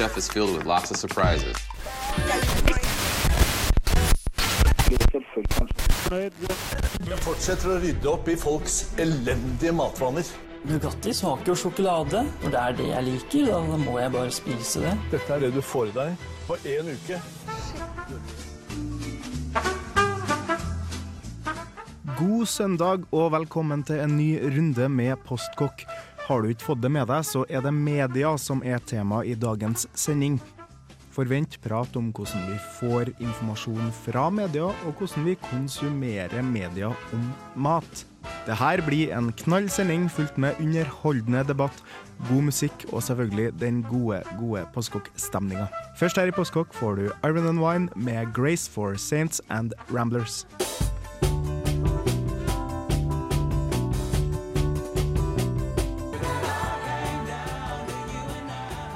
Chef is filled with lots of surprises. fortsetter å rydde opp i folks elendige matvaner. Nugatti smaker jo sjokolade, og det er det jeg liker. Da, da må jeg bare spise det. Dette er det du får i deg på én uke. God søndag og velkommen til en ny runde med Postkokk. Har du ikke fått det med deg, så er det media som er tema i dagens sending. Forvent prat om hvordan vi får informasjon fra media, og hvordan vi konsumerer media om mat. Det her blir en knall sending fullt med underholdende debatt, god musikk og selvfølgelig den gode, gode Postkokk-stemninga. Først her i Postkokk får du Iron and Wine med Grace for Saints and Ramblers.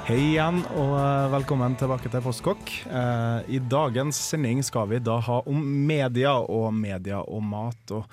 Hei igjen, og eh, velkommen tilbake til Postkokk. Eh, I dagens sending skal vi da ha om media og media og mat. og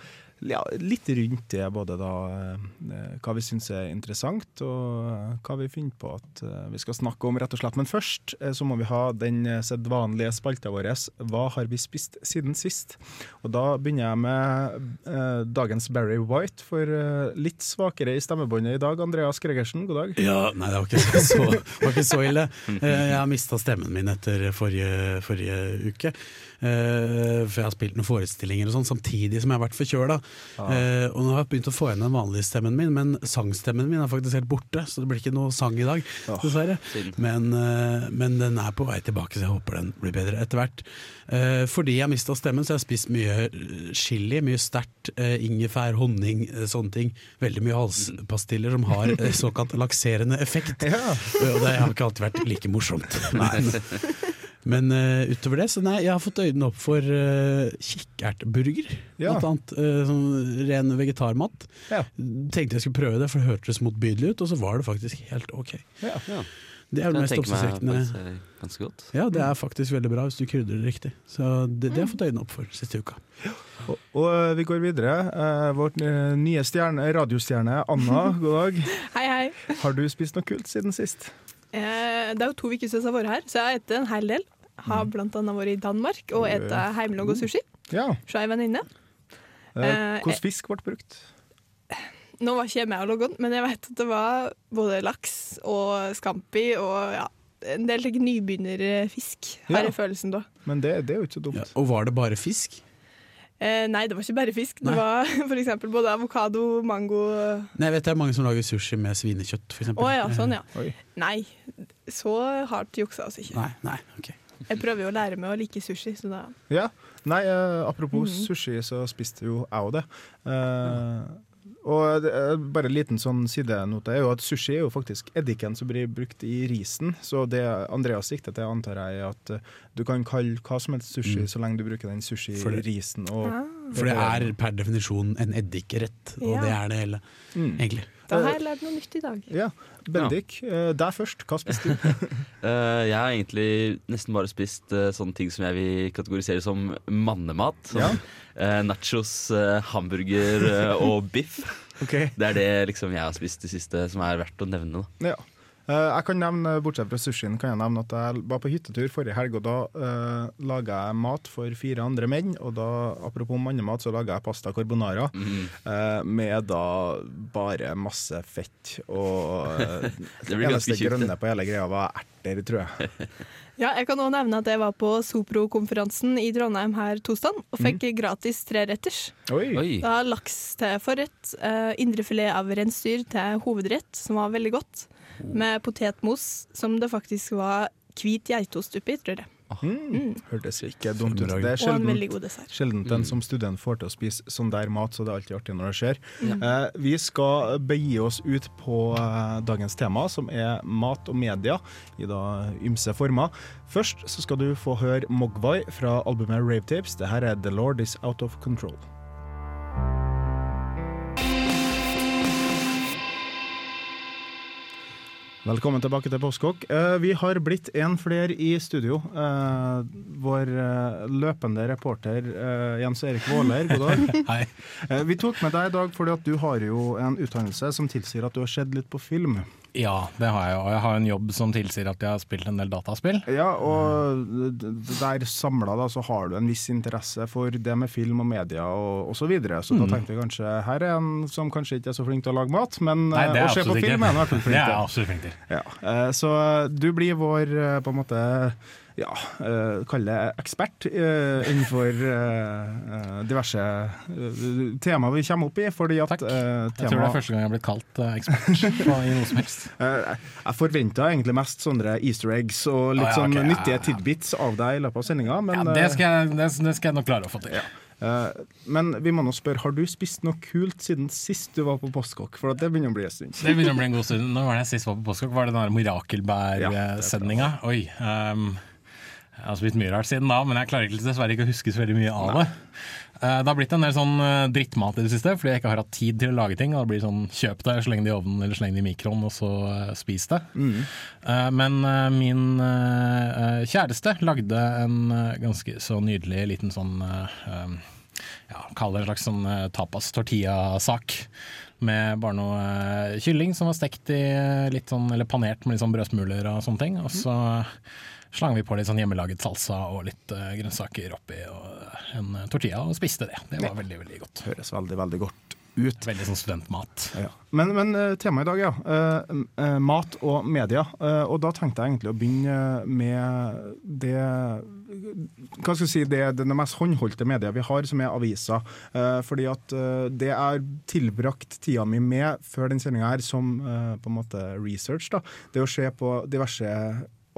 ja, litt rundt det, både da eh, hva vi syns er interessant, og eh, hva vi finner på at eh, vi skal snakke om, rett og slett. Men først så må vi ha den sedvanlige spalta vår, Hva har vi spist siden sist? Og da begynner jeg med eh, dagens Barry White, for eh, litt svakere i stemmebåndet i dag. Andreas Gregersen, god dag. Ja, nei, det var ikke så, var ikke så ille. Jeg har mista stemmen min etter forrige, forrige uke. Eh, For jeg har spilt noen forestillinger og sånn samtidig som jeg har vært forkjøla. Eh, Og nå har jeg begynt å få igjen den vanlige stemmen min, men sangstemmen min er faktisk helt borte. Så det blir ikke noe sang i dag, dessverre. Men, uh, men den er på vei tilbake, så jeg håper den blir bedre etter hvert. Fordi jeg mista stemmen, så jeg har spist mye chili, mye sterkt. Ingefær, honning, sånne ting. Veldig mye halspastiller som har såkalt lakserende effekt. Ja. Og det har ikke alltid vært like morsomt. Men, men uh, utover det, så nei, jeg har fått øynene opp for uh, kikkertburger. Ja. Blant annet uh, sånn ren vegetarmat. Ja. Tenkte jeg skulle prøve det, for det hørtes motbydelig ut, og så var det faktisk helt ok. Ja. ja. Det er det mest oppsiktsvekkende. Ja, det er faktisk veldig bra hvis du krydrer det riktig. Så det, det har jeg fått øynene opp for siste uka. Og, og vi går videre. Uh, vår nye stjerne, radiostjerne Anna, god dag. Hei, hei. Har du spist noe kult siden sist? Eh, det er jo to uker siden jeg har vært her, så jeg har spist en hel del. Har blant annet vært i Danmark og spist hjemmelaga sushi Ja. ei venninne. Eh, Eh, Hvordan fisk ble brukt? Nå var ikke jeg med og logget, men jeg vet at det var både laks og scampi og ja, en del like, nybegynnerfisk, har Ja. jeg følelsen da. Men det, det er jo ikke så dumt. Ja, og var det bare fisk? Eh, nei, det var ikke bare fisk. Det var for eksempel både avokado, mango Nei, jeg vet det er mange som lager sushi med svinekjøtt, for oh, ja, sånn ja. Oi. Nei, så hardt juksa oss ikke. Nei, nei, ok. Jeg prøver jo å lære meg å like sushi, så da Ja. Nei, eh, apropos Mhm. sushi, så spiste jo jeg òg det. Eh, og bare en liten sånn sidenote er jo at sushi er jo faktisk eddiken som blir brukt i risen. Så det Andreas sikter til, antar jeg, er at du kan kalle hva som helst sushi Mm. så lenge du bruker den sushi-risen. Og ah, For det er per definisjon en eddikrett, og Ja. det er det hele, mm. egentlig. Da har jeg lært noe nytt i dag. Ja. Bendik, ja. deg først. Hva spiste du? Eh, jeg har egentlig nesten bare spist eh, sånne ting som jeg vil kategorisere som mannemat. Som Ja. eh, nachos, eh, hamburger eh, og biff. Okay. Det er det liksom jeg har spist det siste som er verdt å nevne. Da. Ja. Eh, jeg kan nevne, Bortsett fra sushien kan jeg nevne at jeg var på hyttetur forrige helg, og da uh, laga jeg mat for fire andre menn. Og da, apropos mannemat, så laga jeg pasta carbonara eh, med da bare masse fett. Og uh, Det eneste grønne på hele greia var erter, tror jeg. Ja, jeg kan òg nevne at jeg var på Sopro-konferansen i Trondheim her tosdag og fikk gratis treretters. Oi. Oi. Da laks til forrett, uh, indrefilet av reinsdyr til hovedrett, som var veldig godt, med potetmos som det faktisk var hvit geitost oppi, tror jeg. Mm. Hørtes ikke dumt ut. Det er Og en veldig god dessert. Sjelden en som student får til å spise sånn der mat, så det er alltid artig når det skjer. Eh, vi skal begi oss ut på eh, dagens tema, som er mat og media i da ymse former. Først så skal du få høre Mogwai fra albumet Rave Tapes. Det her er The Lord Is Out of Control. Velkommen tilbake til Postkokk. Eh, vi har blitt en flere i studio. Eh, vår eh, løpende reporter Jens Erik Våler, god dag. Hei. Vi tok med deg i dag fordi at du har jo en utdannelse som tilsier at du har sett litt på film. Ja, det har jeg, og jeg har en jobb som tilsier at jeg har spilt en del dataspill. Ja, og der samla da så har du en viss interesse for det med film og media og, osv. så videre. Så da tenkte vi kanskje her er en som kanskje ikke er så flink til å lage mat, men Nei, det eh, å se på film er han i hvert fall Det flink er jeg absolutt flink til. Ja, eh, så du blir vår eh, på en måte ja, uh, kall det ekspert uh, innenfor uh, diverse temaer vi kommer opp i. Fordi at Takk. Jeg tror det er første gang jeg har blitt kalt ekspert på, i noe som helst. jeg forventa egentlig mest sånne easter eggs og litt Ah, ja, sånn nyttige ja, tidbits av deg i løpet av sendinga, Ja, det, skal jeg, det, det skal jeg nok klare å få til. Ja. men vi må nå spørre, har du spist noe kult siden sist du var på Postkokk? For det begynner å bli en stund. Det begynner å bli en god stund. Når var det jeg sist var på Postkokk? Var det den der Ja, Mirakelbær-sendinga? Oi. ehm, jeg har spist mye rart siden da, men jeg klarer ikke, dessverre ikke å huske så veldig mye av det. Eh, Det har blitt en del sånn eh, drittmat i det siste, fordi jeg ikke har hatt tid til å lage ting. Og det blir sånn kjøp det, sleng det i ovnen eller sleng det i mikroen, og så eh, spis det. Mm. Men min kjæreste lagde en ganske så nydelig liten sånn ja, Kall det en slags sånn eh, tapas tortilla-sak. Med bare noe kylling som var stekt i litt sånn, eller panert med litt sånn brødsmuler og sånne ting. Og så slang vi på litt sånn hjemmelaget salsa og litt uh, grønnsaker oppi og en eh, tortilla og spiste det. Det var veldig, veldig godt. Høres veldig, veldig godt ut. Veldig sånn studentmat. Ja. Men, men eh, temaet i dag, ja. Eh, eh, mat og media. Eh, og da tenkte jeg egentlig å begynne med det Hva skal jeg si, det, det mest håndholdte media vi har, som er aviser. Eh, fordi at eh, det er tilbrakt tida mi med før den sendinga her, som eh, på en måte research, da, det å se på diverse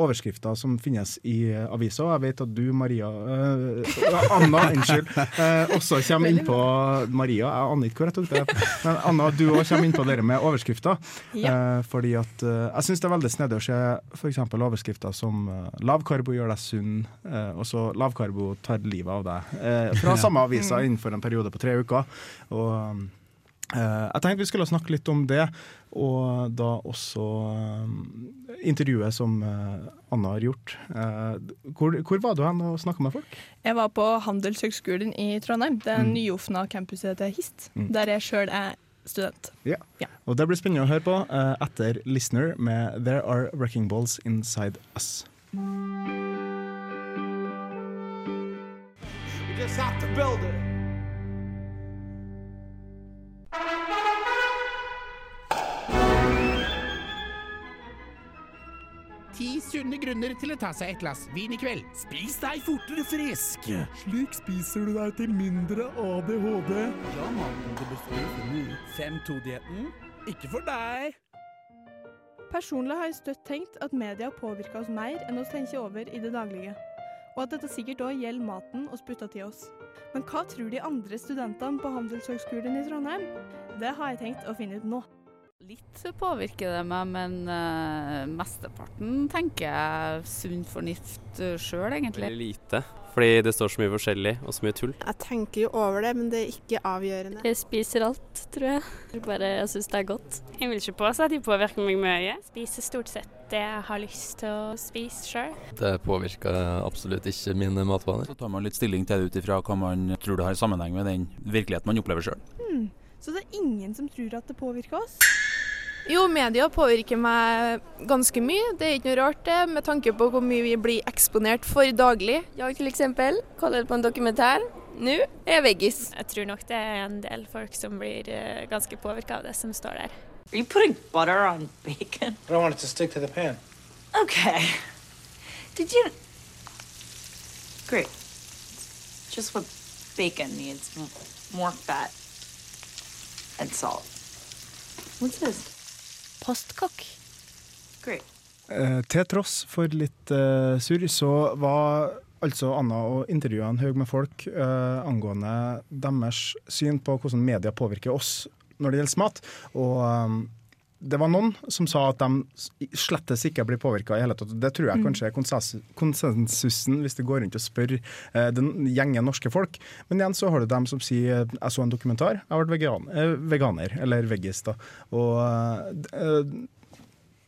overskrifter som finnes i uh, aviser. Jeg vet at du, Maria eh, Anna, unnskyld, eh, også kommer inn på Maria, jeg aner ikke hvor jeg tok det. Men Anna, du òg kommer inn på det med overskrifter. Eh, fordi at eh, Jeg syns det er veldig snedig å se f.eks. overskrifter som uh, 'lavkarbo gjør deg sunn', eh, og så 'lavkarbo tar livet av deg'. Eh, fra samme aviser innenfor en periode på tre uker. Og um, Eh, jeg tenkte vi skulle snakke litt om det, og da også eh, intervjuet som eh, Anna har gjort. Eh, hvor, hvor var du hen og snakka med folk? Jeg var på Handelshøgskolen i Trondheim. Det er nyåpna campuset til HIST, der jeg sjøl er student. Ja. Ja. Og det blir spennende å høre på eh, etter Listener med 'There Are Wrecking Balls Inside Us'. We just have to build it. Ti sunne grunner til å ta seg et glass vin i kveld. Spis deg fortere frisk. Slik spiser du deg til mindre ADHD. Ja, mannen du beskriver. 5-2-dietten. Ikke for deg. Personlig har jeg støtt tenkt at media påvirker oss mer enn oss tenker over i det daglige. Og at dette sikkert òg gjelder maten og sputta til oss. Men hva tror de andre studentene på Handelshøgskolen i Trondheim? Det har jeg tenkt å finne ut nå. Litt påvirker det meg, men uh, mesteparten tenker jeg sunn fornuft uh, sjøl, egentlig. Veldig lite, fordi det står så mye forskjellig og så mye tull. Jeg tenker jo over det, men det er ikke avgjørende. Jeg spiser alt, tror jeg. Bare jeg syns det er godt. Jeg vil ikke påstå at de påvirker meg mye. Spiser stort sett det jeg har lyst til å spise sjøl. Det påvirker absolutt ikke mine matvaner. Så tar man litt stilling til det ut ifra hva man tror det har sammenheng med den virkeligheten man opplever sjøl. Hmm. Så det er ingen som tror at det påvirker oss? Jo, media påvirker meg ganske mye. Det er ikke noe rart det, med tanke på hvor mye vi blir eksponert for daglig. Jeg til eksempel det på en dokumentar. Nå er jeg veggis. Jeg tror nok det er en del folk som blir eh, ganske påvirka av det som står der. Are you putting butter on bacon? I don't want it to stick to the pan. Okay. Did you? Great. It's just what bacon needs more fat and salt. What's this? Postkokk. Great. Eh, til tross for litt eh, surr, så var altså Anna og intervjua en haug med folk eh, angående deres syn på hvordan media påvirker oss når det gjelder mat. Og eh, det var noen som sa at de slettes ikke blir påvirka i hele tatt. Det tror jeg Mm. kanskje er konsensus- konsensusen hvis det går rundt og spør eh, den gjengen norske folk. Men igjen så har du dem som sier jeg så en dokumentar, jeg ble vegan, eh, veganer, eller veggis. da. Og eh,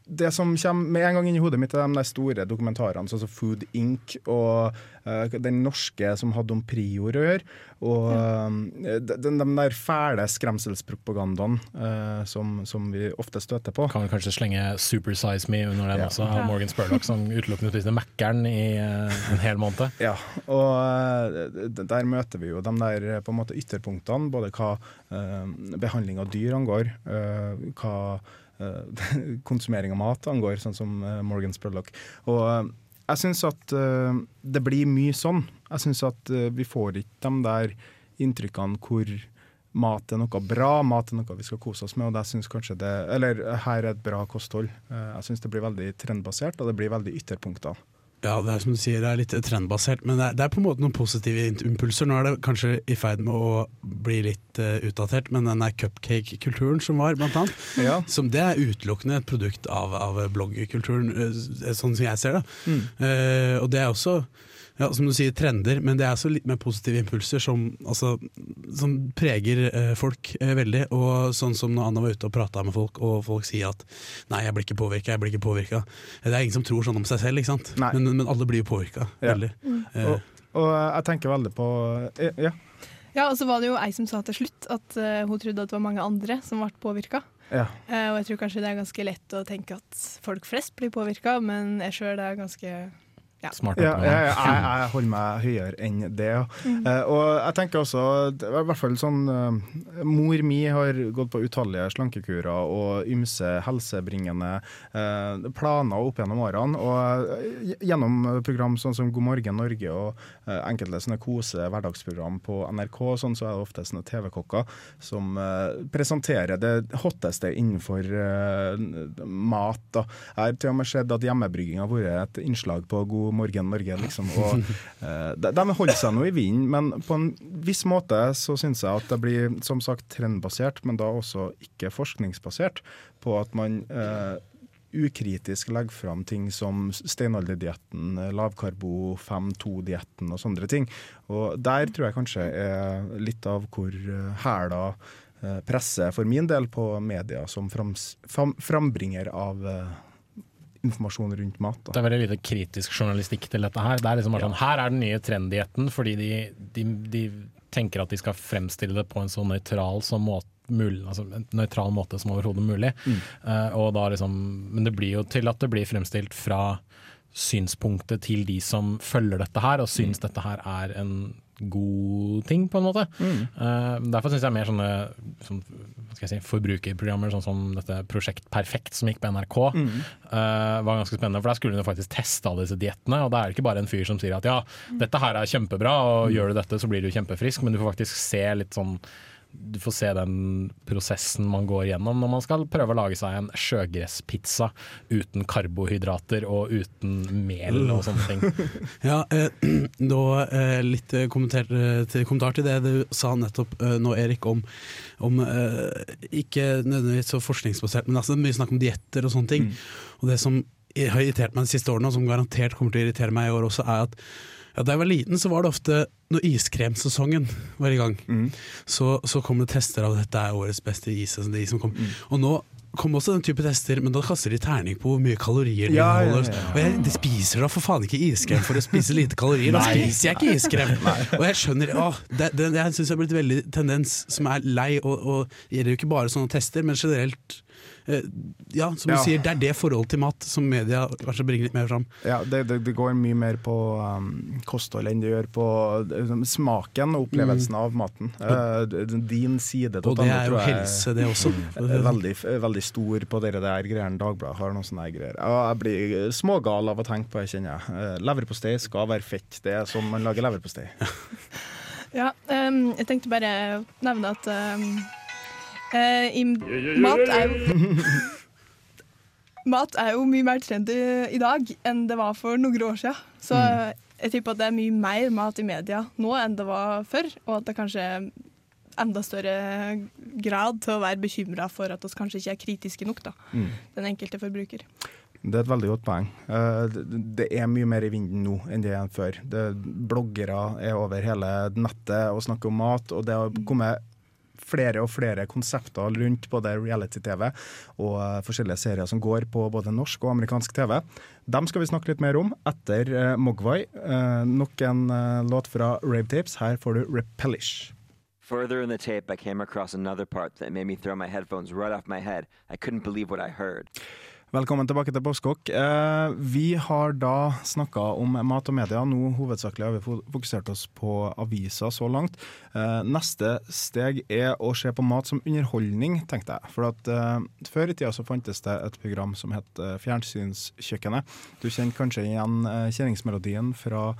det som kommer med en gang inn i hodet mitt, er de store dokumentarene, sånn som Food Inc. og uh, den norske som hadde om Prior å gjøre. Og uh, de, de, de der fæle skremselspropagandaen uh, som, som vi ofte støter på. Kan vi kanskje slenge 'Super Size Me' under den Ja. også, av Morgan Spurlock, som utelukkende spiste Mækkern i eh, en hel måned. Ja, og eh, der møter vi jo de der eh, på en måte ytterpunktene, både hva eh, behandling av dyr angår, eh, hva eh, konsumering av mat angår, sånn som eh, Morgan Spurlock. Og eh, jeg syns at eh, det blir mye sånn. Jeg syns at eh, vi får ikke de der inntrykkene hvor mat er noe bra, mat er noe vi skal kose oss med. og jeg synes kanskje det, eller her er et bra kosthold. Eh, Jeg syns det blir veldig trendbasert, og det blir veldig ytterpunkter. Ja, det er som du sier, det er litt trendbasert, men det er, det er på en måte noen positive impulser. Nå er det kanskje i ferd med å bli litt uh, utdatert, men den der cupcake-kulturen som var, blant annet, Ja. som det er utelukkende et produkt av, av bloggkulturen, eh, sånn som jeg ser det. Mm. Uh, og det er også ja, som du sier, trender, men det er så litt mer positive impulser som, altså, som preger eh, folk eh, veldig. Og sånn som når Anna var ute og prata med folk, og folk sier at 'nei, jeg blir ikke påvirka', jeg blir ikke påvirka. Det er ingen som tror sånn om seg selv, ikke sant? Men, men alle blir jo påvirka. Ja. Veldig. Eh, Og, og jeg tenker veldig på eh, Ja. Ja, og så var det jo ei som sa til slutt at uh, hun trodde at det var mange andre som ble påvirka. Ja. og jeg tror kanskje det er ganske lett å tenke at folk flest blir påvirka, men jeg sjøl er ganske ja. Smart Ja, jeg, jeg, jeg holder meg høyere enn det. Ja. Mm. Uh, og jeg tenker også i hvert fall sånn uh, Mor mi har gått på utallige slankekurer og ymse helsebringende uh, planer opp gjennom årene. Og gjennom program sånn som God morgen Norge og enkelte sånne kose hverdagsprogram på NRK, sånn så er det ofte sånne TV-kokker som presenterer det hotteste innenfor mat. Da. Jeg har til og med sett at hjemmebrygging har vært et innslag på God morgen morgen, Liksom. Og, eh, de, de holder seg nå i vinden, men på en viss måte så syns jeg at det blir som sagt trendbasert, men da også ikke forskningsbasert, på at man eh, ukritisk legger fram ting som steinalderdietten, eh, lavkarbo 5-2-dietten og sånne ting. Og der tror jeg kanskje er litt av hvor eh, hæla presset presser for min del på media som frams, fram, frambringer av eh, informasjon rundt mat. Det er veldig lite kritisk journalistikk til dette her. Det er liksom bare sånn, Her er den nye trenddietten, fordi de, de, de tenker at de skal fremstille det på en så nøytral som måte mulig, altså en nøytral måte som overhodet mulig. Mm. Uh, da liksom, men det blir jo til at det blir fremstilt fra synspunktet til de som følger dette her, og syns dette her er en god ting, på en måte. Mm. Uh, derfor syns jeg mer sånne som, skal jeg si, forbrukerprogrammer sånn som dette Prosjekt Perfekt som gikk på NRK, Mm. uh, var ganske spennende. For der skulle jo faktisk teste alle disse diettene, og da er det ikke bare en fyr som sier at ja, dette her er kjempebra, og gjør du dette så blir du kjempefrisk, men du får faktisk se litt sånn du får se den prosessen man går gjennom når man skal prøve å lage seg en sjøgresspizza uten karbohydrater og uten mel og sånne ting. Ja, eh, da eh, litt eh, kommentar, eh, til, kommentar til det du sa nettopp eh, nå, Erik, om, om eh, ikke nødvendigvis så forskningsbasert, men altså, det er mye snakk om dietter og sånne ting. Og det som har irritert meg de siste årene, og som garantert kommer til å irritere meg i år også, er at ja, da jeg var liten, så var det ofte når iskremsesongen var i gang, så, så kom det tester av dette er årets beste is. Altså de som kom. Og nå kom også den type tester, men da kaster de terning på hvor mye kalorier de Ja, inneholder. ja, ja. Og jeg de spiser da for faen ikke iskrem for å spise lite kalorier. Da spiser jeg ikke iskrem! og jeg skjønner å, Det, det, Jeg syns jeg har blitt veldig tendens som er lei, og, og det gjelder jo ikke bare sånne tester, men generelt Ja, som du Ja. sier, det er det forholdet til mat som media kanskje bringer litt mer fram. Ja, det, det, det går mye mer på um, kosthold enn det gjør på um, smaken og opplevelsen av maten. Uh, din side Mm. Og det er jo helse, det også. er veldig, veldig stor på dere der greiene Dagbladet har. noen sånne greier. Jeg blir smågal av å tenke på det, kjenner jeg. Eh, Leverpostei skal være fett. Det er som man lager leverpostei. Ja, um, jeg tenkte bare nevne at eh, i mat er jo Mat er jo mye mer trendy i dag enn det var for noen år siden. Så Mm. jeg tipper at det er mye mer mat i media nå enn det var før, og at det kanskje er enda større grad til å være bekymra for at vi kanskje ikke er kritiske nok, da. Mm. Den enkelte forbruker. Det er et veldig godt poeng. Eh, det- Det er mye mer i vinden nå enn det er før. Det, bloggere er over hele nettet og snakker om mat, og det har kommet flere og flere konsepter rundt både reality-TV og eh, forskjellige serier som går på både norsk og amerikansk TV. Dem skal vi snakke litt mer om etter uh, Mogwai. Eh, nok en eh, låt fra Rave Tapes. Her får du Repellish. Further in the tape, I came across another part that made me throw my headphones right off my head. I couldn't believe what I heard. Velkommen tilbake til Postkokk. Eh, vi har da snakka om mat og media. Nå hovedsakelig har vi fokusert oss på aviser så langt. Eh, neste steg er å se på mat som underholdning, tenkte jeg. For at eh, Før i tida så fantes det et program som het Fjernsynskjøkkenet. Du kjenner kanskje igjen kjenningsmelodien fra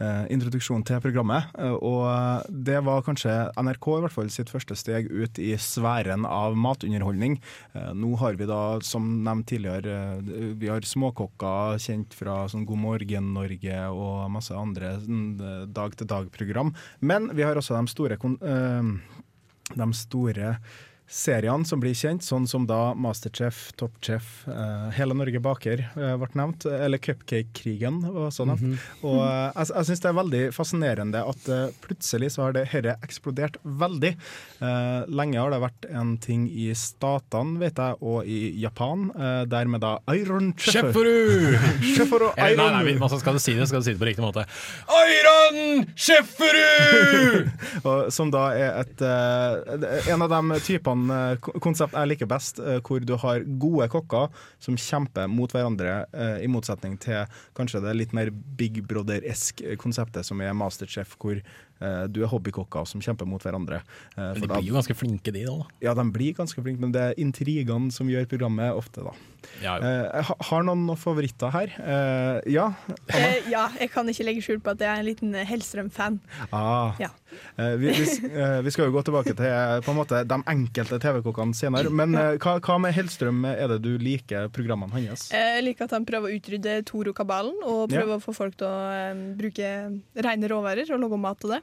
eh, introduksjonen til programmet. eh, og det var kanskje NRK i hvert fall sitt første steg ut i sfæren av matunderholdning. Eh, nå har vi da, som nevnt tidligere, vi har småkokker kjent fra sånn God morgen Norge og masse andre sånn, dag-til-dag-program. Men vi har også de store, de store seriene som blir kjent, sånn som da Masterchef, Toppchef, uh, Hele Norge baker uh, ble nevnt, eller Cupcake-krigen var sånn. Mm -hmm. Og uh, jeg, jeg syns det er veldig fascinerende at plutselig så har det dette eksplodert veldig. Lenge har det vært en ting i statene, vet jeg, og i Japan, der med da Iron Sjefferu! Sjefferu Iron nei, nei, nei skal du si det, skal du si det på riktig måte. Iron Sjefferu! Som da er et, en av de typene konsept jeg liker best, eh, hvor du har gode kokker som kjemper mot hverandre, eh, i motsetning til kanskje det litt mer Big Brother-esk konseptet som er Masterchef, hvor eh, du er hobbykokker som kjemper mot hverandre. Eh, Men for de blir jo ganske flinke, de da. Ja, de blir ganske flinke, men det er intrigene som gjør programmet ofte, da. Ja, jo. Eh, jeg har noen favoritter her. Eh, ja, Anna? Eh, ja, jeg kan ikke legge skjul på at jeg er en liten eh, Hellstrøm-fan. Ah. Ja. Eh, vi, vi, eh, vi skal jo gå tilbake til eh, på en måte, de enkelte TV-kokkene senere. Men eh, hva, hva med Hellstrøm er det du liker programmene hans? Eh, Jeg liker at han prøver å utrydde Toro-kabalen, og Ja. prøver å få folk til å eh, bruke rene råvarer og lage mat av det.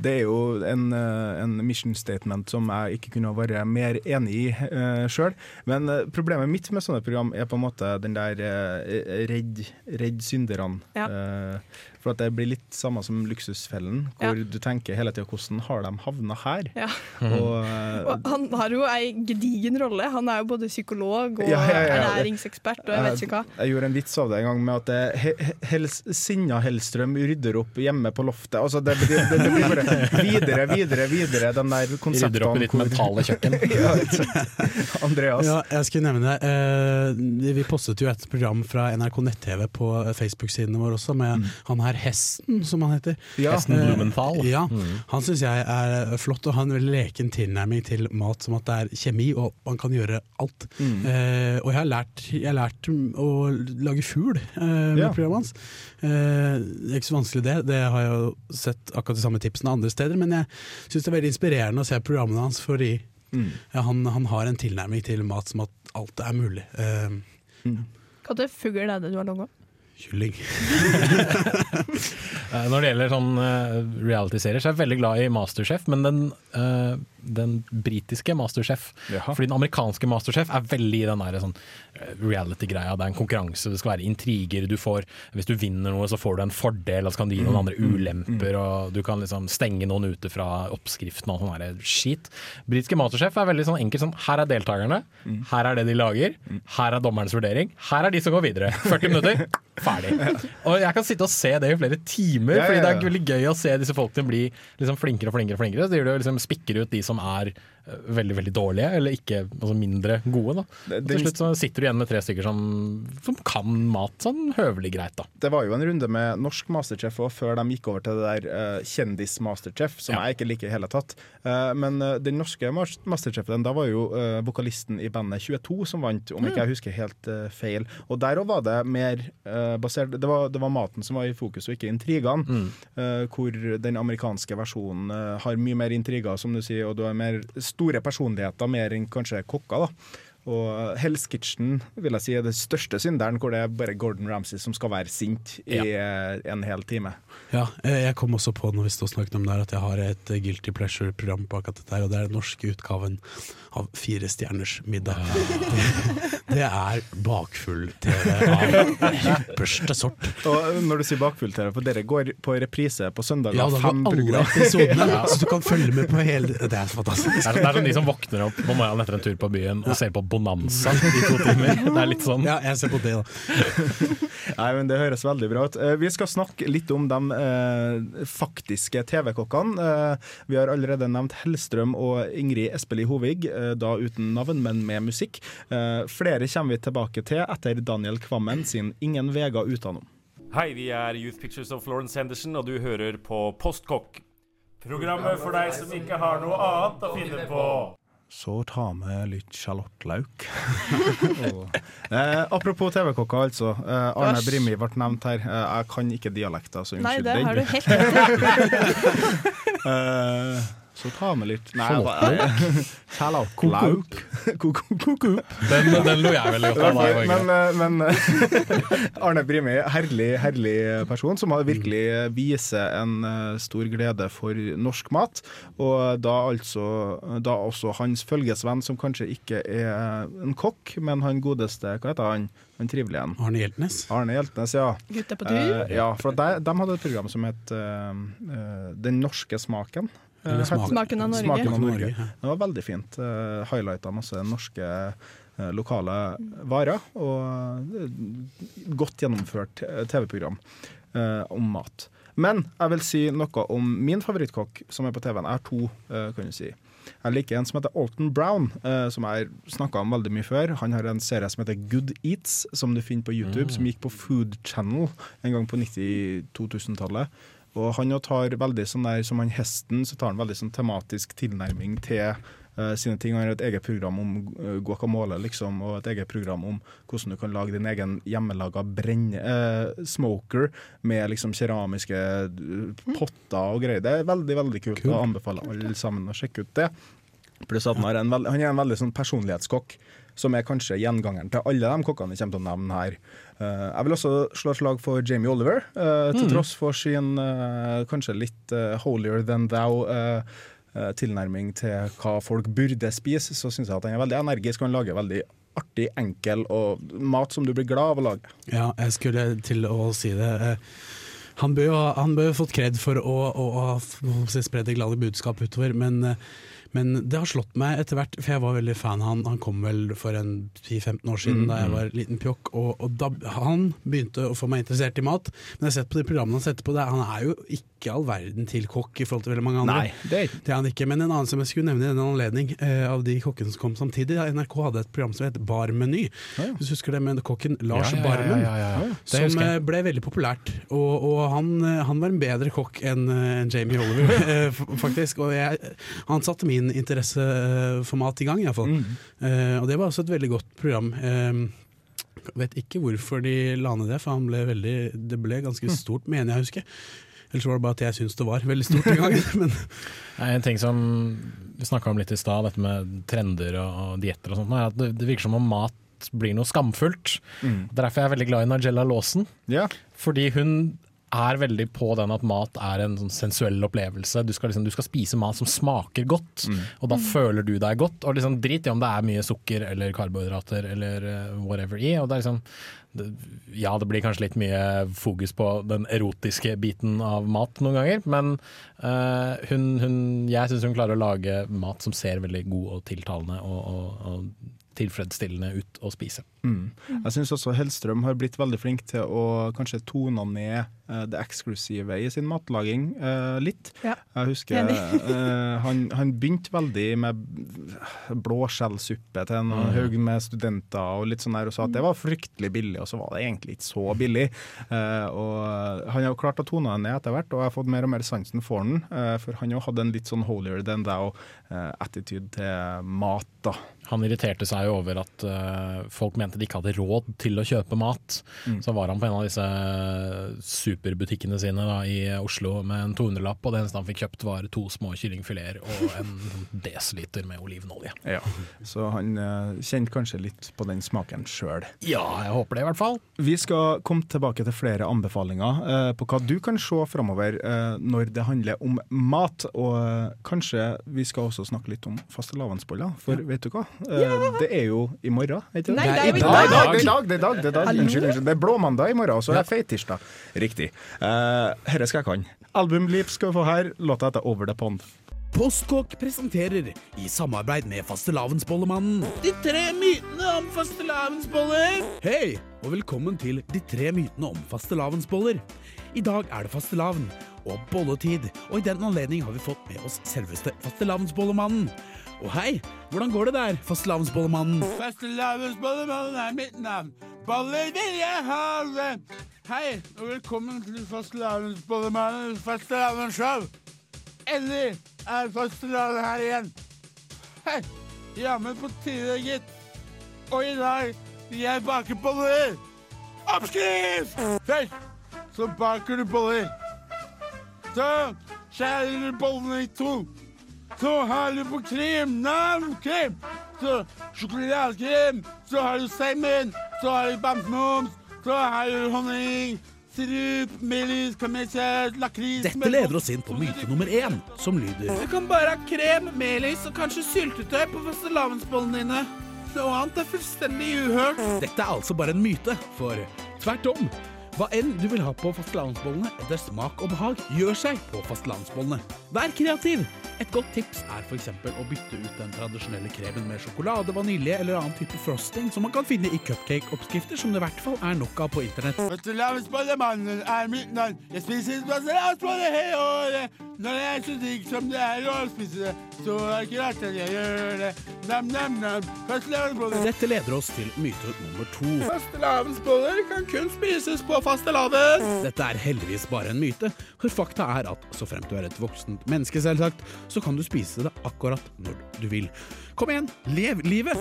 Det er jo en, eh, en mission statement som jeg ikke kunne være mer enig i uh, sjøl. Men eh, problemet mitt med sånne program er på en måte den der uh, redd, redd synderne. Ja. Uh, for at det blir litt samme som Luksusfellen, hvor du tenker hele tida hvordan har de havna her? Ja. Og, uh, Og han har jo ei gedigen rolle. Han er jo både psykolog og Ja, ja, ja. ernæringsekspert og jeg vet ikke hva. Jeg gjorde en vits av det en gang med at eh, he, he, hels, Sinna Hellstrøm rydder opp hjemme på loftet. Altså det, det, det, det blir bare videre, videre, videre, den der konseptene Rydder opp i ditt mentale kjøkken. ja. Andreas. Ja, jeg skulle nevne det. Eh, vi postet jo et program fra NRK nett-TV på Facebook-sidene våre også, med han her Hesten, som han heter. Ja. Hesten Eh, Blumenthal. Ja, Mm. Han syns jeg er flott, og har en veldig leken tilnærming til mat, som at det er kjemi, og man kan gjøre alt. Mm. Eh, og jeg har lært, jeg har lært å lage fugl eh, med Ja. programmet hans. Eh, det er ikke så vanskelig det, det har jeg jo sett akkurat de samme tipsene andre steder, men jeg syns det er veldig inspirerende å se programmene hans, fordi Mm. ja, han, han har en tilnærming til mat som at alt er mulig. Eh, Hva til fugl er det du har laga? Kylling. Eh, Når det gjelder sånn eh, reality-serier, så er jeg veldig glad i Masterchef, men den, eh, den britiske Masterchef. Jaha. Fordi den amerikanske Masterchef er veldig i den der sånn reality-greia. Det er en konkurranse, det skal være intriger. Du får, hvis du vinner noe, så får du en fordel, og så kan du gi noen Mm, andre mm, ulemper, og du kan liksom stenge noen ute fra oppskriften og sånn skit. Britiske Masterchef er veldig sånn enkelt sånn her er deltakerne, Mm. her er det de lager, her er dommerens vurdering, her er de som går videre. 40 minutter, ferdig. Og jeg kan sitte og se det i flere timer, Ja, fordi det er veldig gøy å se disse folkene bli liksom flinkere og flinkere. og flinkere. Så de liksom spikker ut de som er veldig veldig dårlige, eller ikke, altså mindre gode. da. Og til slutt så sitter du igjen med tre stykker som, som kan mat sånn høvelig greit. da. Det var jo en runde med norsk Masterchef òg, før de gikk over til det der uh, kjendis-Masterchef, som jeg ikke liker i hele tatt. Uh, men uh, den norske Masterchefen, da var jo uh, vokalisten i bandet 22 som vant, om ikke jeg husker helt eh, feil. Og der òg var det mer eh, basert det var, det var maten som var i fokus, og ikke intrigene. Eh, hvor den amerikanske versjonen eh, har mye mer intriger, som du sier, og du har mer store personligheter, mer enn kanskje kokker. da. Og Hell's Kitchen vil jeg si er det største synderen, hvor det er bare Gordon Ramsay som skal være sint i ja. en hel time. Ja, jeg kom også på når vi stod og snakket om det her at jeg har et Guilty Pleasure-program på akkurat dette her, og det er den norske utgaven av Fire stjerners middag. Det, det er bakfull-TV av ypperste sort. Og når du sier bakfull-TV, for dere går på reprise på søndag Ja, da går alle episodene, episodene, så du kan følge med på hele Det er fantastisk. Det er, det er som de som våkner opp på morgenen etter en tur på byen og ser på Bonanza i to timer. Det er litt sånn. Ja, jeg ser på det, da. Nei, men Det høres veldig bra ut. Eh, Vi skal snakke litt om de eh, faktiske TV-kokkene. Eh, vi har allerede nevnt Hellstrøm og Ingrid Espelid Hovig, eh, da uten navn, men med musikk. Eh, flere kommer vi tilbake til etter Daniel Kvammen sin 'Ingen vega utanom'. Hei, vi er Youth Pictures of Florence Henderson, og du hører på Postkokk. Programmet for deg som ikke har noe annet å finne på. Så ta med litt sjalottløk. Og- eh, apropos TV-kokker, altså. Eh, Arne Æsj. Brimi ble nevnt her. Eh, jeg kan ikke dialekter, så Nei, det har du helt rett i. Så ta vi litt Nei? Sjalottløk. Ko-ko-ko-ko. Den, den lo jeg veldig godt av. Men, eh, men eh, Arne Brimi, herlig, herlig person, som har virkelig viser en eh, stor glede for norsk mat. Og da altså da også hans følgesvenn, som kanskje ikke er en kokk, men han godeste, hva heter han? Han trivelige en. Arne Hjeltnes. Arne Hjeltnes, ja. Gutta på tur? Ja, for de, de hadde et program som het uh, eh, Den norske smaken. Eh, Eller het- Smaken av Norge. Smaken av Norge. Det var veldig fint. Uh, Highlighta masse norske eh, lokale varer, og eh, godt gjennomført eh, TV-program eh, om mat. Men jeg vil si noe om min favorittkokk som er på TV-en. Jeg har to, eh, kan du si. Jeg liker en som heter Alton Brown, eh, som jeg snakka om veldig mye før. Han har en serie som heter Good Eats, som du finner på YouTube, Mm. som gikk på Food Channel en gang på 90-2000-tallet. Og han tar veldig sånn der, som han hesten, så tar han veldig sånn tematisk tilnærming til eh, sine ting. Han har et eget program om eh, guacamole, liksom, og et eget program om hvordan du kan lage din egen hjemmelaga brenne, eh, smoker med liksom keramiske eh, potter og greier. Det er veldig, veldig kult. Cool. Jeg anbefaler alle sammen å sjekke ut det. Pluss at han, har en veld, han er en veldig sånn personlighetskokk, som er kanskje gjengangeren til alle de kokkene vi kommer til å nevne her. Eh, jeg vil også slå et slag for Jamie Oliver, eh, til Mm. tross for sin eh, kanskje litt holier than thou tilnærming til hva folk burde spise, så syns jeg at han er veldig energisk og han lager veldig artig, enkel og mat som du blir glad av å lage. Ja, jeg skulle til å si det. Han bør jo ha fått kred for å, å, å si, spre det glade budskap utover, men, men det har slått meg etter hvert, for jeg var veldig fan han. Han kom vel for en 10-15 år siden Mm, da jeg mm. var liten pjokk, og, og da han begynte å få meg interessert i mat. Men jeg har sett på de programmene han setter på, det, han er jo ikke all verden til kokk i forhold til veldig mange andre. Nei, det er Det er han ikke, men en annen som jeg skulle nevne i denne anledning, eh, av de kokkene som kom samtidig, ja, NRK hadde et program som het Barmeny. Hvis du husker det med kokken Lars Ja, ja, ja, Barmen, ja, ja, ja. Som eh, ble veldig populært. Og, og han, eh, han var en bedre kokk enn eh, Jamie Oliver, faktisk. Og jeg, han satte min interesse interesseformat for mat i gang, iallfall. Mm. Eh, og det var også et veldig godt program. Eh, vet ikke hvorfor de la ned det, for han ble veldig, det ble ganske Mm. stort, mener jeg å huske. Ellers var det bare at jeg syntes det var veldig stort en gang. men En ting som vi snakka om litt i stad, dette med trender og, og dietter og sånt, er at det, det virker som om mat blir noe skamfullt. Mm. Derfor er jeg veldig glad i Nigella Lawson. Yeah. Fordi hun er veldig på den at mat er en sånn sensuell opplevelse. Du skal, liksom, du skal spise mat som smaker godt, Mm. og da føler du deg godt. Og liksom Drit i om det er mye sukker eller karbohydrater eller eh, whatever i. Og det er liksom, det, ja, det blir kanskje litt mye fokus på den erotiske biten av mat noen ganger, men uh, hun, hun, jeg syns hun klarer å lage mat som ser veldig god og tiltalende og, og, og tilfredsstillende ut å spise. Mm. Jeg syns også Hellstrøm har blitt veldig flink til å kanskje tone ned det eksklusive i sin matlaging eh, litt. Ja. Jeg husker eh, han, han begynte veldig med blåskjellsuppe til en Mm. haug med studenter og litt sånn der, og sa at det var fryktelig billig, og så var det egentlig ikke så billig. Eh, og han har jo klart å tone den ned etter hvert, og jeg har fått mer og mer sansen for den. eh, for han jo hadde en litt sånn holier than thou-attitude til mat, da. Han irriterte seg over at eh, folk mente de ikke hadde råd til å kjøpe mat. Mm. Så var han på en av disse superbutikkene sine da, i Oslo med en 200-lapp, og det eneste han fikk kjøpt var to små kyllingfileter og en desiliter med olivenolje. Ja, Så han eh, kjente kanskje litt på den smaken sjøl. Ja, jeg håper det i hvert fall. Vi skal komme tilbake til flere anbefalinger eh, på hva du kan se framover eh, når det handler om mat. Og eh, kanskje vi skal også snakke litt om fastelavnsboller, for vet du hva? Ja. Det er jo i morgen, ikke det? Nei, det er jo i dag. Det er i dag! Det er i dag, det er i dag. Unnskyld, unnskyld. Det er blåmandag i morgen, og så er det feitirsdag. Riktig. Uh, Herre skal jeg kan. Albumliv skal vi få her. Låta heter Over the Pond. Postkokk presenterer, i samarbeid med fastelavnsbollemannen, De tre mytene om fastelavnsboller. Hei, og velkommen til De tre mytene om fastelavnsboller. I dag er det fastelavn og bolletid, og i den anledning har vi fått med oss selveste fastelavnsbollemannen. Og hei, hvordan går det der, fastelavnsbollemannen? Fastelavnsbollemannen er mitt navn. Boller vil jeg ha. det! Hei, og velkommen til fastelavnsbollemannens fastelavnsshow. Endelig er fastelavn her igjen. Hei, jammen på tide, gitt. Og i dag vil jeg bake boller. Oppskrift! Først så baker du boller. Så skjærer du bollene i to. Så har du på krem, navnkrem. Så sjokoladekrem. Så har du seigmenn, Så har du bamsemums. Så har du honning. Sirup, melis, kamelsert, lakris Dette leder oss inn på myte nummer én, som lyder Du kan bare ha krem, melis og kanskje syltetøy på fastelavnsbollene dine. Noe annet er fullstendig uhørt. Dette er altså bare en myte, for tvert om. Hva enn du vil ha på fastelavnsbollene etter smak og behag, gjør seg på fastelavnsbollene. Vær kreativ! Et godt tips er f.eks. å bytte ut den tradisjonelle kremen med sjokolade, vanilje eller annen type frosting som man kan finne i cupcake-oppskrifter som det i hvert fall er nok av på internett. Fastelavnsbollemannen er mitt navn. Jeg spiser fastelavnsboller hele året. Når det er så digg som det er å spise det, så er det ikke rart at jeg gjør det. Nam-nam-nam. Fastelavnsboller. Dette leder oss til myte nummer to. Fastelavnsboller kan kun spises på fastelavn. Dette er heldigvis bare en myte, for fakta er at så fremt du er et voksent menneske, selvsagt, så kan du spise det akkurat når du vil. Kom igjen, lev livet!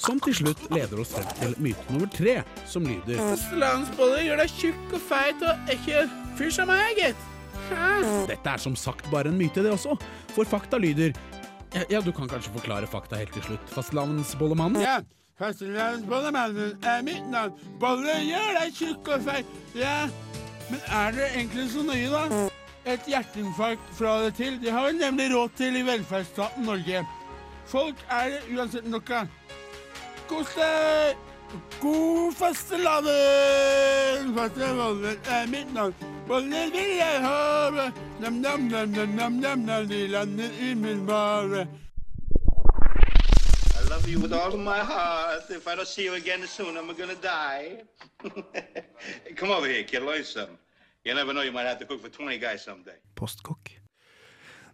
Som til slutt leder oss frem til myte nummer tre, som lyder Fastelavnsboller gjør deg tjukk og feit og ekkel. Fyr som meg, gitt. Dette er som sagt bare en myte, det også, for fakta lyder ja, du kan kanskje forklare fakta helt til slutt, fastlandsbollemannen? Ja, fastlandsbollemannen er mitt navn. Bolle gjør deg tjukk og feit. Ja, men er det egentlig så nøye, da? Et hjerteinfarkt fra det til, det har vi nemlig råd til i velferdsstaten Norge. Folk er det uansett nok av. Kos deg! God fastelavn! Fastelavn er mitt navn. I love you with all of my heart. If I don't see you again soon, I'm gonna die. Come over here, kid. Learn something. You never know, you might have to cook for 20 guys someday. Postkokk.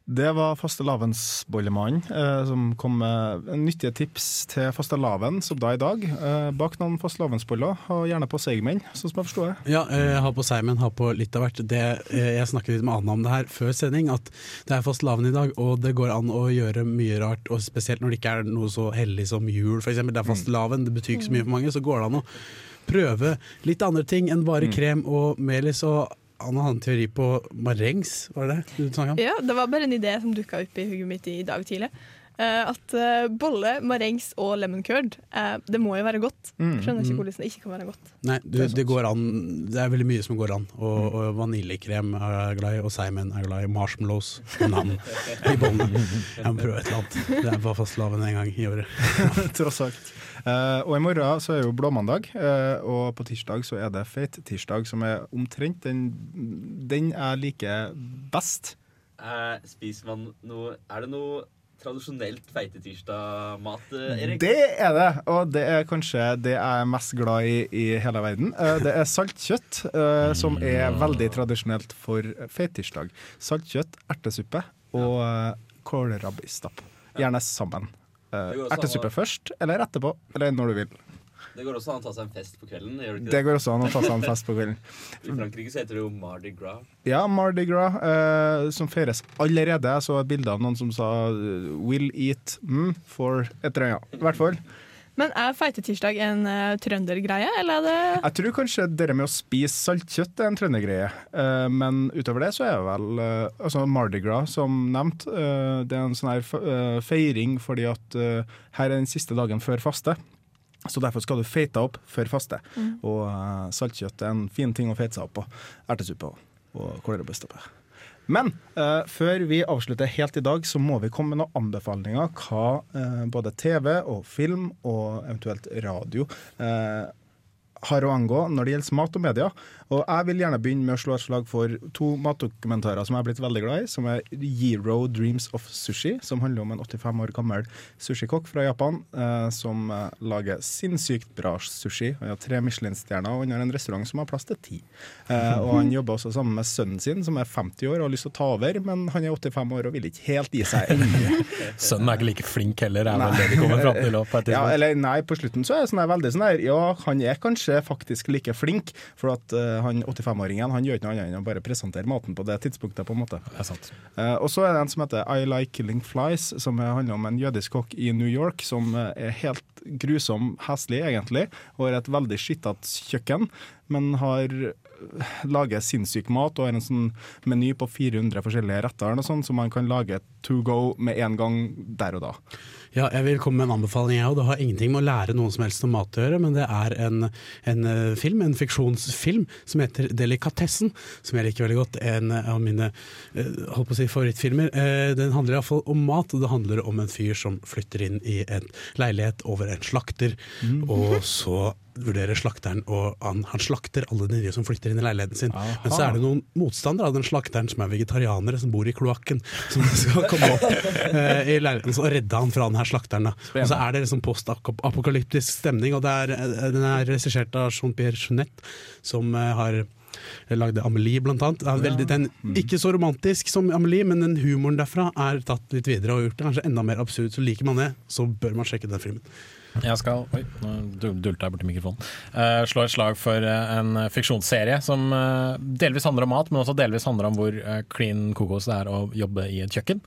Det var fastelavnsbollemannen eh, som kom med nyttige tips til fastelavn, som da i dag. Eh, bak noen fastelavnsboller, og gjerne på seigmenn, sånn som jeg forstår det. Ja, eh, ha på seigmenn, ha på litt av hvert. Det, eh, jeg snakket litt med Anna om det her før sending, at det er fastelavn i dag, og det går an å gjøre mye rart. Og spesielt når det ikke er noe så hellig som jul, f.eks. Det er fastelavn, det betyr ikke så mye for mange, så går det an å prøve litt andre ting enn bare krem og melis. og Anna hadde en teori på marengs, var det det du snakket om? Ja, det var bare en idé som dukka opp i hodet mitt i dag tidlig. Eh, at eh, bolle, marengs og lemon curd, eh, det må jo være godt. Mm, Skjønner ikke mm. hvordan det ikke kan være godt. Nei, du, det, går an. Det er veldig mye som går an. Og, og vaniljekrem er jeg glad i, og seigmenn er jeg glad i. Marshmallows og nam i bollene. Jeg må prøve et eller annet. Det er bare fastelavn en gang i året. Tross alt. Eh, og i morgen så er jo blåmandag, eh, og på tirsdag så er det feit tirsdag, som er omtrent den, den jeg liker best Eh, spiser man noe Er det noe tradisjonelt feitetirsdag-mat, eh, Erik? Det er det, og det er kanskje det jeg er mest glad i i hele verden. Det er saltkjøtt, som er veldig tradisjonelt for feittirsdag. Saltkjøtt, ertesuppe og kålrabistapp. Gjerne sammen. Eh, Det an å- Ertesuppe først, eller etterpå, eller når du vil. Det går også an å ta seg en fest på kvelden? gjør det ikke Det går også an å ta seg en fest på kvelden. I Frankrike så heter det jo Mardi Gras. Ja, Mardi Gras, eh, som feires allerede. Jeg så et bilde av noen som sa eh, 'will eat mm, for et eller annet'. I hvert fall. Men er feitetirsdag en uh, trøndergreie, eller er det Jeg tror kanskje det med å spise saltkjøtt er en trøndergreie, uh, men utover det så er det vel uh, altså Mardi Gras, som nevnt. uh, det er en sånn her feiring fordi at her er den siste dagen før faste. Så derfor skal du feite opp før faste. Mm. Og saltkjøtt er en fin ting å feite seg opp på. Ertesuppe og kålrabistappe. Men uh, før vi avslutter helt i dag, så må vi komme med noen anbefalinger hva uh, både TV og film og eventuelt radio uh, har å angå når det gjelder mat og media. Og jeg vil gjerne begynne med å slå et slag for to matdokumentarer som jeg har blitt veldig glad i, som er Yero Dreams of Sushi, som handler om en 85 år gammel sushikokk fra Japan eh, som eh, lager sinnssykt bra sushi. Han har tre Michelin-stjerner, og han har en restaurant som har plass til ti. Eh, og han jobber også sammen med sønnen sin, som er 50 år og har lyst til å ta over, men han er 85 år og vil ikke helt gi seg ennå. Sønnen er ikke like flink heller, er vel det de kommer fram til. Opp, ja, eller nei, på slutten så er jeg sånn veldig sånn her Ja, han er kanskje faktisk like flink, for at eh, han 85-åringen Han gjør ikke noe annet enn å bare presentere maten på det tidspunktet, på en måte. Eh, og så er det en som heter I Like Killing Flies, som handler om en jødisk kokk i New York som eh, er helt grusom heslig, egentlig, og har et veldig skittete kjøkken, men har eh, lager sinnssyk mat og har en sånn meny på 400 forskjellige retter noe sånt, som man kan lage to go med en gang der og da. Ja, jeg vil komme med en anbefaling, jeg òg. Det har ingenting med å lære noen som helst om mat å gjøre, men det er en, en eh, film, en fiksjonsfilm, som heter 'Delikatessen', som jeg liker veldig godt. En av mine eh, holdt på å si, favorittfilmer. Eh, Den handler iallfall om mat, og det handler om en fyr som flytter inn i en leilighet over en slakter, Mm. og så vurderer slakteren og han, han slakter alle de som flytter inn i leiligheten sin. Men så er det noen motstandere av den slakteren som er vegetarianere, som bor i kloakken, som skal komme opp eh, i leiligheten og redde han fra den her slakteren. Og så er det liksom postapokalyptisk stemning, og det er, eh, den er regissert av Jean-Pierre Jeunette, som eh, har lagde Amelie, blant annet. Veldig, den, ikke så romantisk som Amelie, men den humoren derfra er tatt litt videre og gjort det kanskje enda mer absurd. Så liker man det, så bør man sjekke den filmen. Jeg skal Oi, nå dul- dulta jeg borti mikrofonen. Uh, slå et slag for eh, en fiksjonsserie som eh, delvis handler om mat, men også delvis handler om hvor clean kokos det er å jobbe i et kjøkken.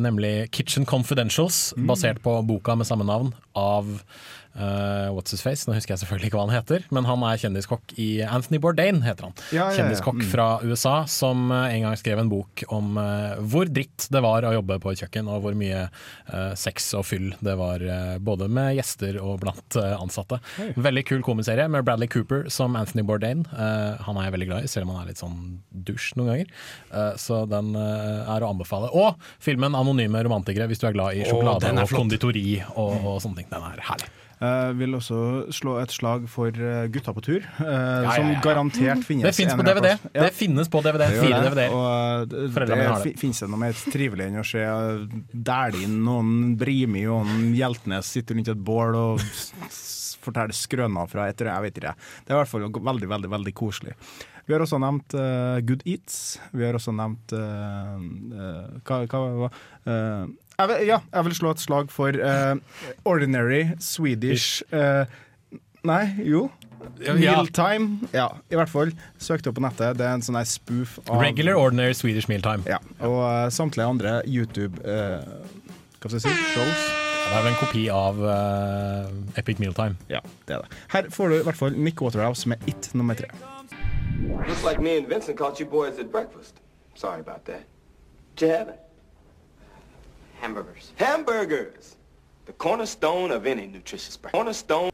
Nemlig Kitchen Confidentials, basert på boka med samme navn av eh, What's His Face. Nå husker jeg selvfølgelig ikke hva han heter, men han er kjendiskokk i Anthony Bourdain, heter han. Ja, ja, ja. Kjendiskokk Mm. fra USA som eh, en gang skrev en bok om uh, hvor dritt det var å jobbe på et kjøkken, og hvor mye uh, sex og fyll det var både med gjester og blant ansatte. Oi. Veldig kul komiserie med Bradley Cooper som Anthony Bourdain. Han er jeg veldig glad i, selv om han er litt sånn dusj noen ganger. Så den er å anbefale. Og filmen 'Anonyme romantikere', hvis du er glad i sjokolade er og konditori og, og sånne ting. Den er herlig. Jeg vil også slå et slag for eh, Gutta på tur, uh, ja, som ja. garantert finnes. Det finnes på DVD. Det finnes på DVD. Fire. DVD-er. Det, det. fi- finnes det noe mer trivelig enn å se Dæhlin og en Brimi og noen Hjeltnes sitte rundt et bål og forteller fortelle skrøner fra etter det. jeg vet ikke. Det er i hvert fall veldig, veldig veldig koselig. Vi har også nevnt uh, Good Eats. Vi har også nevnt uh, uh, hva, hva jeg vil, Ja, jeg vil slå et slag for uh, Ordinary Swedish uh, Nei, jo. Mealtime. Ja, i hvert fall. Søkte opp på nettet. Det er en sånn spoof av Regular Ordinary Swedish Mealtime. Ja, og uh, samtlige andre YouTube uh, Hva skal jeg si? Shows. Det er vel en kopi av uh, Epic Mealtime. Ja, det er det. Her får du i hvert fall Nick Waterhouse med It nummer tre. Looks like me and Vincent caught you boys at breakfast. Sorry about that. Did you have it? Hamburgers. Hamburgers! The cornerstone of any nutritious breakfast. Cornerstone.